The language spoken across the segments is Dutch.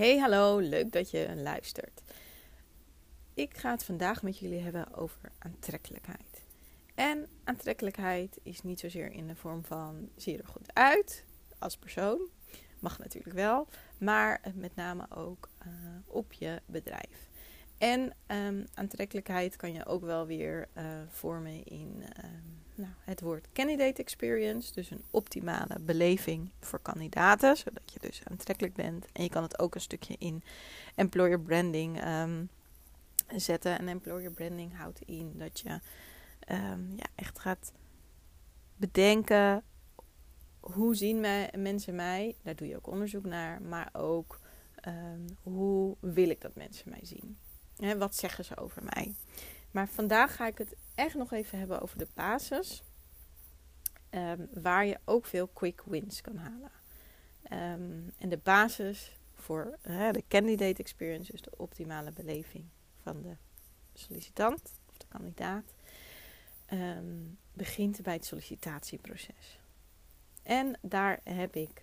Hey, hallo, leuk dat je luistert. Ik ga het vandaag met jullie hebben over aantrekkelijkheid. En aantrekkelijkheid is niet zozeer in de vorm van zie je er goed uit als persoon, mag natuurlijk wel, maar met name ook uh, op je bedrijf. En um, aantrekkelijkheid kan je ook wel weer uh, vormen in um, nou, het woord candidate experience. Dus een optimale beleving voor kandidaten, zodat je dus aantrekkelijk bent. En je kan het ook een stukje in employer branding um, zetten. En employer branding houdt in dat je ja, echt gaat bedenken hoe zien mij, mensen mij. Daar doe je ook onderzoek naar. Maar ook hoe wil ik dat mensen mij zien. Hè, wat zeggen ze over mij? Maar vandaag ga ik het echt nog even hebben over de basis. Um, waar je ook veel quick wins kan halen. Um, en de basis voor de candidate experience, dus de optimale beleving van de sollicitant of de kandidaat, um, begint bij het sollicitatieproces. En daar heb ik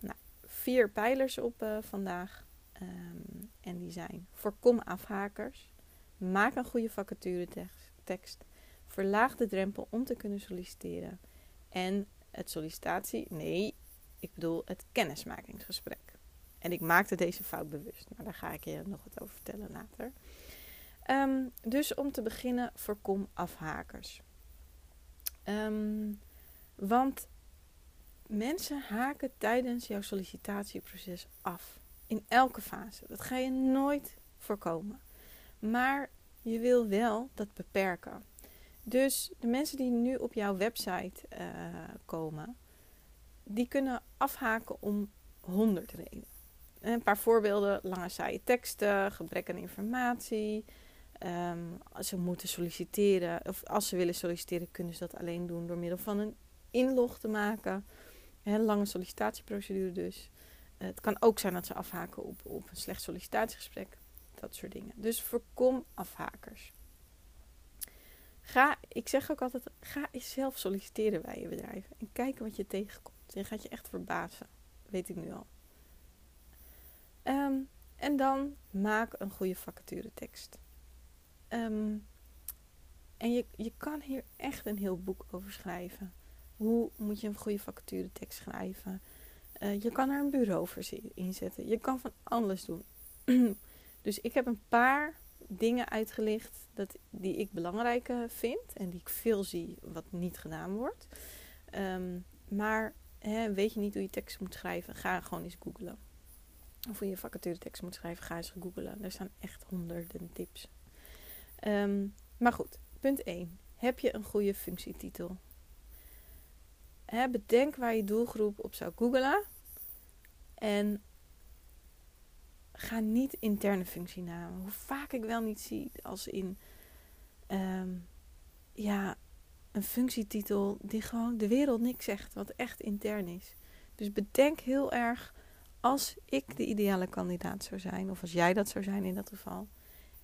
nou, vier pijlers op uh, vandaag. En die zijn: voorkom afhakers, maak een goede vacaturetekst, verlaag de drempel om te kunnen solliciteren en het sollicitatie, nee, ik bedoel het kennismakingsgesprek. En ik maakte deze fout bewust, maar daar ga ik je nog wat over vertellen later. Um, dus om te beginnen, voorkom afhakers. Um, want mensen haken tijdens jouw sollicitatieproces af. In elke fase. Dat ga je nooit voorkomen. Maar je wil wel dat beperken. Dus de mensen die nu op jouw website uh, komen, die kunnen afhaken om honderd redenen. Een paar voorbeelden: lange saaie teksten, gebrek aan informatie. Um, als ze moeten solliciteren, of als ze willen solliciteren, kunnen ze dat alleen doen door middel van een inlog te maken. Een lange sollicitatieprocedure dus. Het kan ook zijn dat ze afhaken op, op een slecht sollicitatiegesprek. Dat soort dingen. Dus voorkom afhakers. Ga, ik zeg ook altijd, ga eens zelf solliciteren bij je bedrijf. En kijken wat je tegenkomt. Je gaat je echt verbazen. Weet ik nu al. Um, en dan maak een goede vacaturetekst. Um, en je, je kan hier echt een heel boek over schrijven. Hoe moet je een goede vacaturetekst schrijven? Uh, je kan er een bureau voor inzetten. Je kan van alles doen. dus ik heb een paar dingen uitgelicht dat, die ik belangrijk uh, vind en die ik veel zie wat niet gedaan wordt. Um, maar hè, weet je niet hoe je tekst moet schrijven, ga gewoon eens googlen. Of hoe je vacature tekst moet schrijven, ga eens googlen. Er staan echt honderden tips. Um, maar goed, punt 1. Heb je een goede functietitel? Hè, bedenk waar je doelgroep op zou googlen. En ga niet interne functienamen. Hoe vaak ik wel niet zie als in um, ja, een functietitel die gewoon de wereld niks zegt, wat echt intern is. Dus bedenk heel erg als ik de ideale kandidaat zou zijn, of als jij dat zou zijn in dat geval.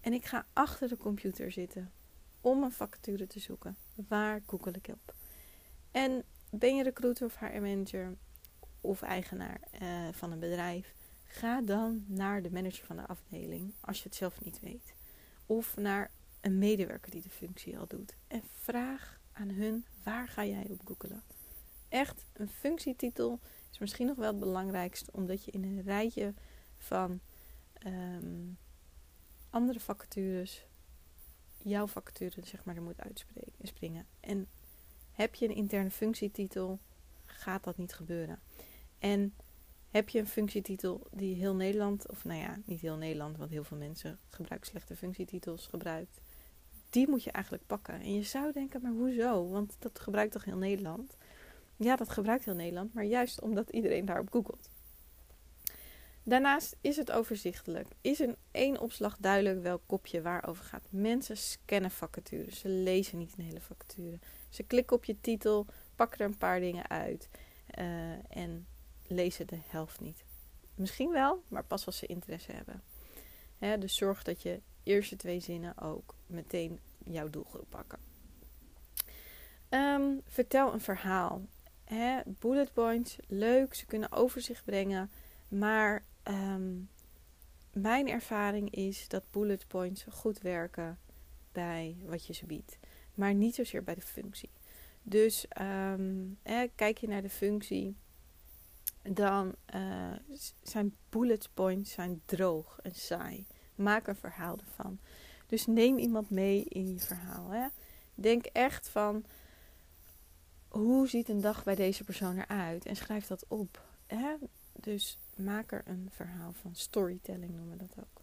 En ik ga achter de computer zitten om een vacature te zoeken. Waar google ik op? En ben je recruiter of HR manager of eigenaar uh, van een bedrijf? Ga dan naar de manager van de afdeling als je het zelf niet weet. Of naar een medewerker die de functie al doet. En vraag aan hun waar ga jij op googelen. Echt, een functietitel is misschien nog wel het belangrijkste, omdat je in een rijtje van um, andere vacatures jouw vacature zeg maar er moet uitspringen. En heb je een interne functietitel, gaat dat niet gebeuren. En heb je een functietitel die heel Nederland, of nou ja, niet heel Nederland, want heel veel mensen gebruiken slechte functietitels, gebruikt. Die moet je eigenlijk pakken. En je zou denken, maar hoezo? Want dat gebruikt toch heel Nederland? Ja, dat gebruikt heel Nederland, maar juist omdat iedereen daarop googelt. Daarnaast is het overzichtelijk. Is in één opslag duidelijk welk kopje waarover gaat. Mensen scannen vacatures. Ze lezen niet een hele vacature. Ze klikken op je titel, pakken er een paar dingen uit uh, en lezen de helft niet. Misschien wel, maar pas als ze interesse hebben. dus zorg dat je eerste twee zinnen ook meteen jouw doelgroep pakken. Ehm, vertel een verhaal. Bullet points, leuk, ze kunnen overzicht brengen. Maar ehm, mijn ervaring is dat bullet points goed werken bij wat je ze biedt. Maar niet zozeer bij de functie. Dus um, kijk je naar de functie, dan uh, zijn bullet points zijn droog en saai. Maak een verhaal ervan. Dus neem iemand mee in je verhaal. Hè? Denk echt van hoe ziet een dag bij deze persoon eruit en schrijf dat op. Hè? Dus maak er een verhaal van. Storytelling noemen we dat ook.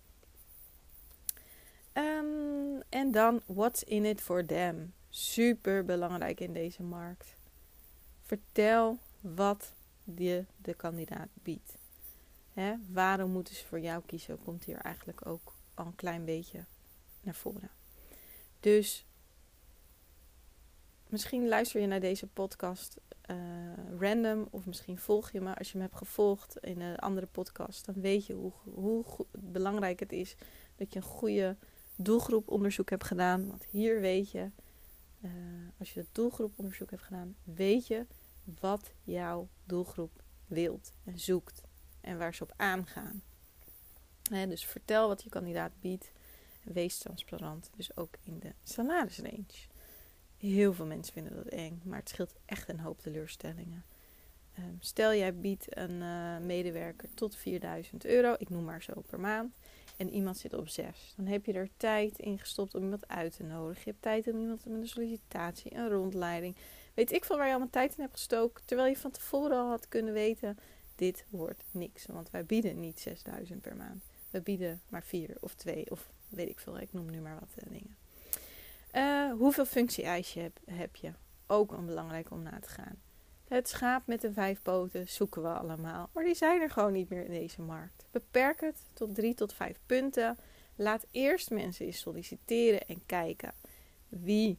Um, en dan what's in it for them. Super belangrijk in deze markt. Vertel wat je de kandidaat biedt. Hè? Waarom moeten ze voor jou kiezen? Komt hier eigenlijk ook al een klein beetje naar voren. Dus misschien luister je naar deze podcast uh, random, of misschien volg je me. Als je me hebt gevolgd in een andere podcast, dan weet je hoe, hoe belangrijk het is dat je een goede doelgroeponderzoek hebt gedaan. Want hier weet je, uh, als je het doelgroeponderzoek hebt gedaan, weet je wat jouw doelgroep wilt en zoekt en waar ze op aangaan. dus vertel wat je kandidaat biedt. Wees transparant, dus ook in de salarisrange. Heel veel mensen vinden dat eng, maar het scheelt echt een hoop teleurstellingen. Um, stel jij biedt een uh, medewerker tot 4000 euro, ik noem maar zo per maand, en iemand zit op 6. Dan heb je er tijd in gestopt om iemand uit te nodigen. Je hebt tijd om iemand met een sollicitatie, een rondleiding. Weet ik veel waar je allemaal tijd in hebt gestoken, terwijl je van tevoren al had kunnen weten: dit wordt niks. Want wij bieden niet 6000 per maand. We bieden maar 4 of 2 of weet ik veel, ik noem nu maar wat uh, dingen. Uh, hoeveel functie-eisen heb, heb, je? Ook een belangrijk om na te gaan. Het schaap met de vijf poten zoeken we allemaal, maar die zijn er gewoon niet meer in deze markt. Beperk het tot drie tot vijf punten. Laat eerst mensen eens solliciteren en kijken wie,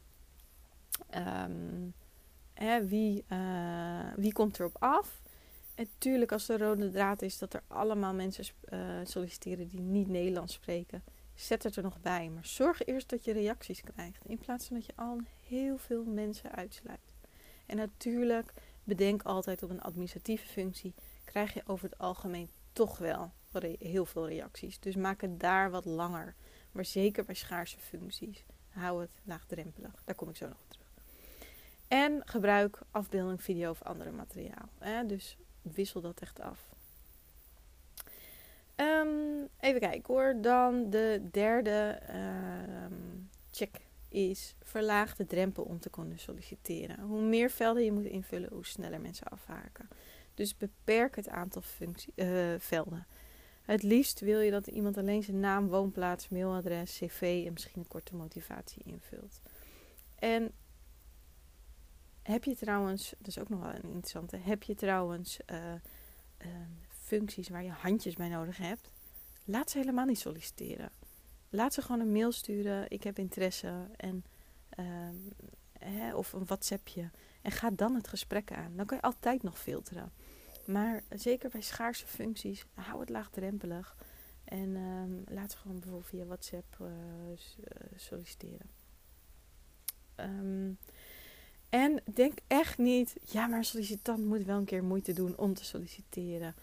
um, wie, uh, wie komt erop af. En tuurlijk, als de rode draad is dat er allemaal mensen uh, solliciteren die niet Nederlands spreken, zet het er nog bij. Maar zorg eerst dat je reacties krijgt. In plaats van dat je al heel veel mensen uitsluit. En natuurlijk, bedenk altijd op een administratieve functie. Krijg je over het algemeen toch wel heel veel reacties. Dus maak het daar wat langer. Maar zeker bij schaarse functies. Hou het laagdrempelig. Daar kom ik zo nog op terug. En gebruik afbeelding, video of andere materiaal. Hè? Dus wissel dat echt af. Um, even kijken hoor. Dan de derde um, check is verlaag de drempel om te kunnen solliciteren. Hoe meer velden je moet invullen, hoe sneller mensen afhaken. Dus beperk het aantal functie, uh, velden. Het liefst wil je dat iemand alleen zijn naam, woonplaats, mailadres, cv en misschien een korte motivatie invult. En heb je trouwens, dat is ook nog wel een interessante, heb je trouwens uh, uh, functies waar je handjes bij nodig hebt, laat ze helemaal niet solliciteren. Laat ze gewoon een mail sturen. Ik heb interesse. En, uh, hè, of een WhatsAppje. En ga dan het gesprek aan. Dan kan je altijd nog filteren. Maar zeker bij schaarse functies, hou het laagdrempelig. En um, laat ze gewoon bijvoorbeeld via WhatsApp uh, solliciteren. Um, en denk echt niet, ja, maar een sollicitant moet wel een keer moeite doen om te solliciteren.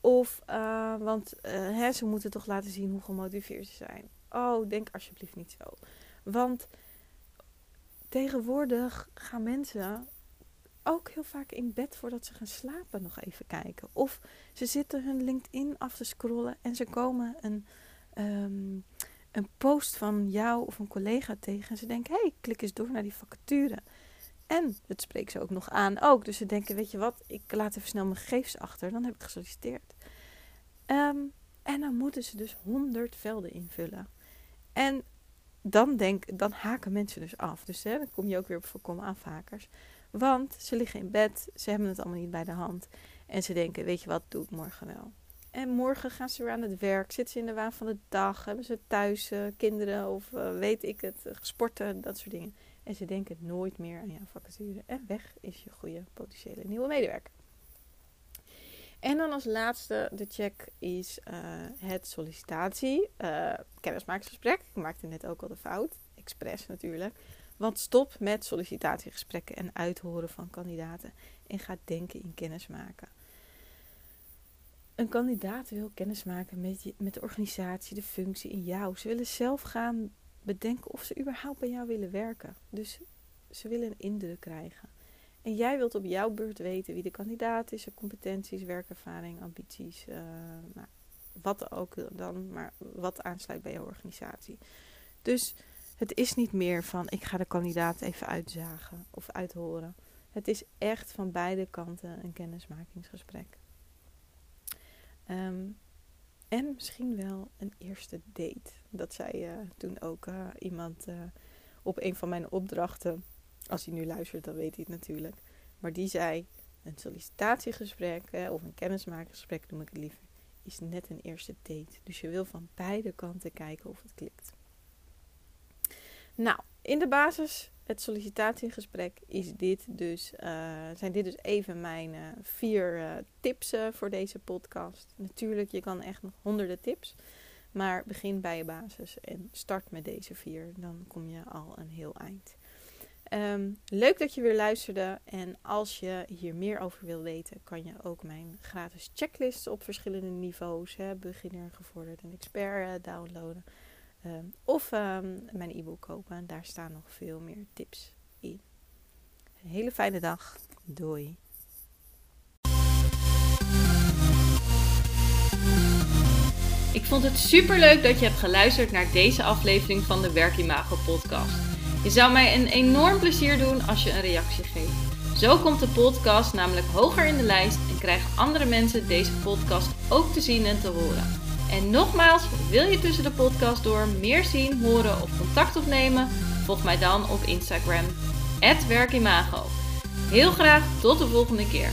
Of, uh, want uh, ze moeten toch laten zien hoe gemotiveerd ze zijn. Oh, denk alsjeblieft niet zo. Want tegenwoordig gaan mensen ook heel vaak in bed voordat ze gaan slapen nog even kijken. Of ze zitten hun LinkedIn af te scrollen en ze komen een, um, een post van jou of een collega tegen. En ze denken, hé, hey, klik eens door naar die vacature. En het spreekt ze ook nog aan ook. Dus ze denken, weet je wat, ik laat even snel mijn gegevens achter. Dan heb ik gesolliciteerd. Um, en dan moeten ze dus 100 velden invullen. En dan, denk, dan haken mensen dus af. Dus hè, dan kom je ook weer op voorkomen afhakers. Want ze liggen in bed, ze hebben het allemaal niet bij de hand. En ze denken, weet je wat, doe ik morgen wel. En morgen gaan ze weer aan het werk, zitten ze in de waan van de dag, hebben ze thuis uh, kinderen of uh, weet ik het, uh, sporten, dat soort dingen. En ze denken nooit meer aan jouw vacature. En weg is je goede potentiële nieuwe medewerker. En dan als laatste de check is het sollicitatie, kennismakingsgesprek. Ik maakte net ook al de fout, expres natuurlijk. Want stop met sollicitatiegesprekken en uithoren van kandidaten en ga denken in kennismaken. Een kandidaat wil kennismaken met, met de organisatie, de functie in jou. Ze willen zelf gaan bedenken of ze überhaupt bij jou willen werken. Dus ze willen een indruk krijgen. En jij wilt op jouw beurt weten wie de kandidaat is, zijn competenties, werkervaring, ambities, uh, nou, wat ook dan, maar wat aansluit bij jouw organisatie. Dus het is niet meer van ik ga de kandidaat even uitzagen of uithoren. Het is echt van beide kanten een kennismakingsgesprek. Um, en misschien wel een eerste date. Dat zei uh, toen ook uh, iemand uh, op een van mijn opdrachten. Als hij nu luistert, dan weet hij het natuurlijk. Maar die zei: een sollicitatiegesprek of een kennismakingsgesprek, noem ik het liever, is net een eerste date. Dus je wil van beide kanten kijken of het klikt. Nou, in de basis, het sollicitatiegesprek, is dit dus, uh, zijn dit dus even mijn uh, vier uh, tips voor deze podcast. Natuurlijk, je kan echt nog honderden tips. Maar begin bij je basis en start met deze vier. Dan kom je al een heel eind. Um, leuk dat je weer luisterde. En als je hier meer over wil weten, kan je ook mijn gratis checklist op verschillende niveaus, hè, beginner, gevorderd en expert, downloaden. Um, of um, mijn e-book kopen. Daar staan nog veel meer tips in. Een hele fijne dag. Doei. Ik vond het super leuk dat je hebt geluisterd naar deze aflevering van de Werkimago podcast. Je zou mij een enorm plezier doen als je een reactie geeft. Zo komt de podcast namelijk hoger in de lijst en krijgen andere mensen deze podcast ook te zien en te horen. En nogmaals, wil je tussen de podcast door meer zien, horen of contact opnemen? Volg mij dan op Instagram, werkimago. Heel graag tot de volgende keer.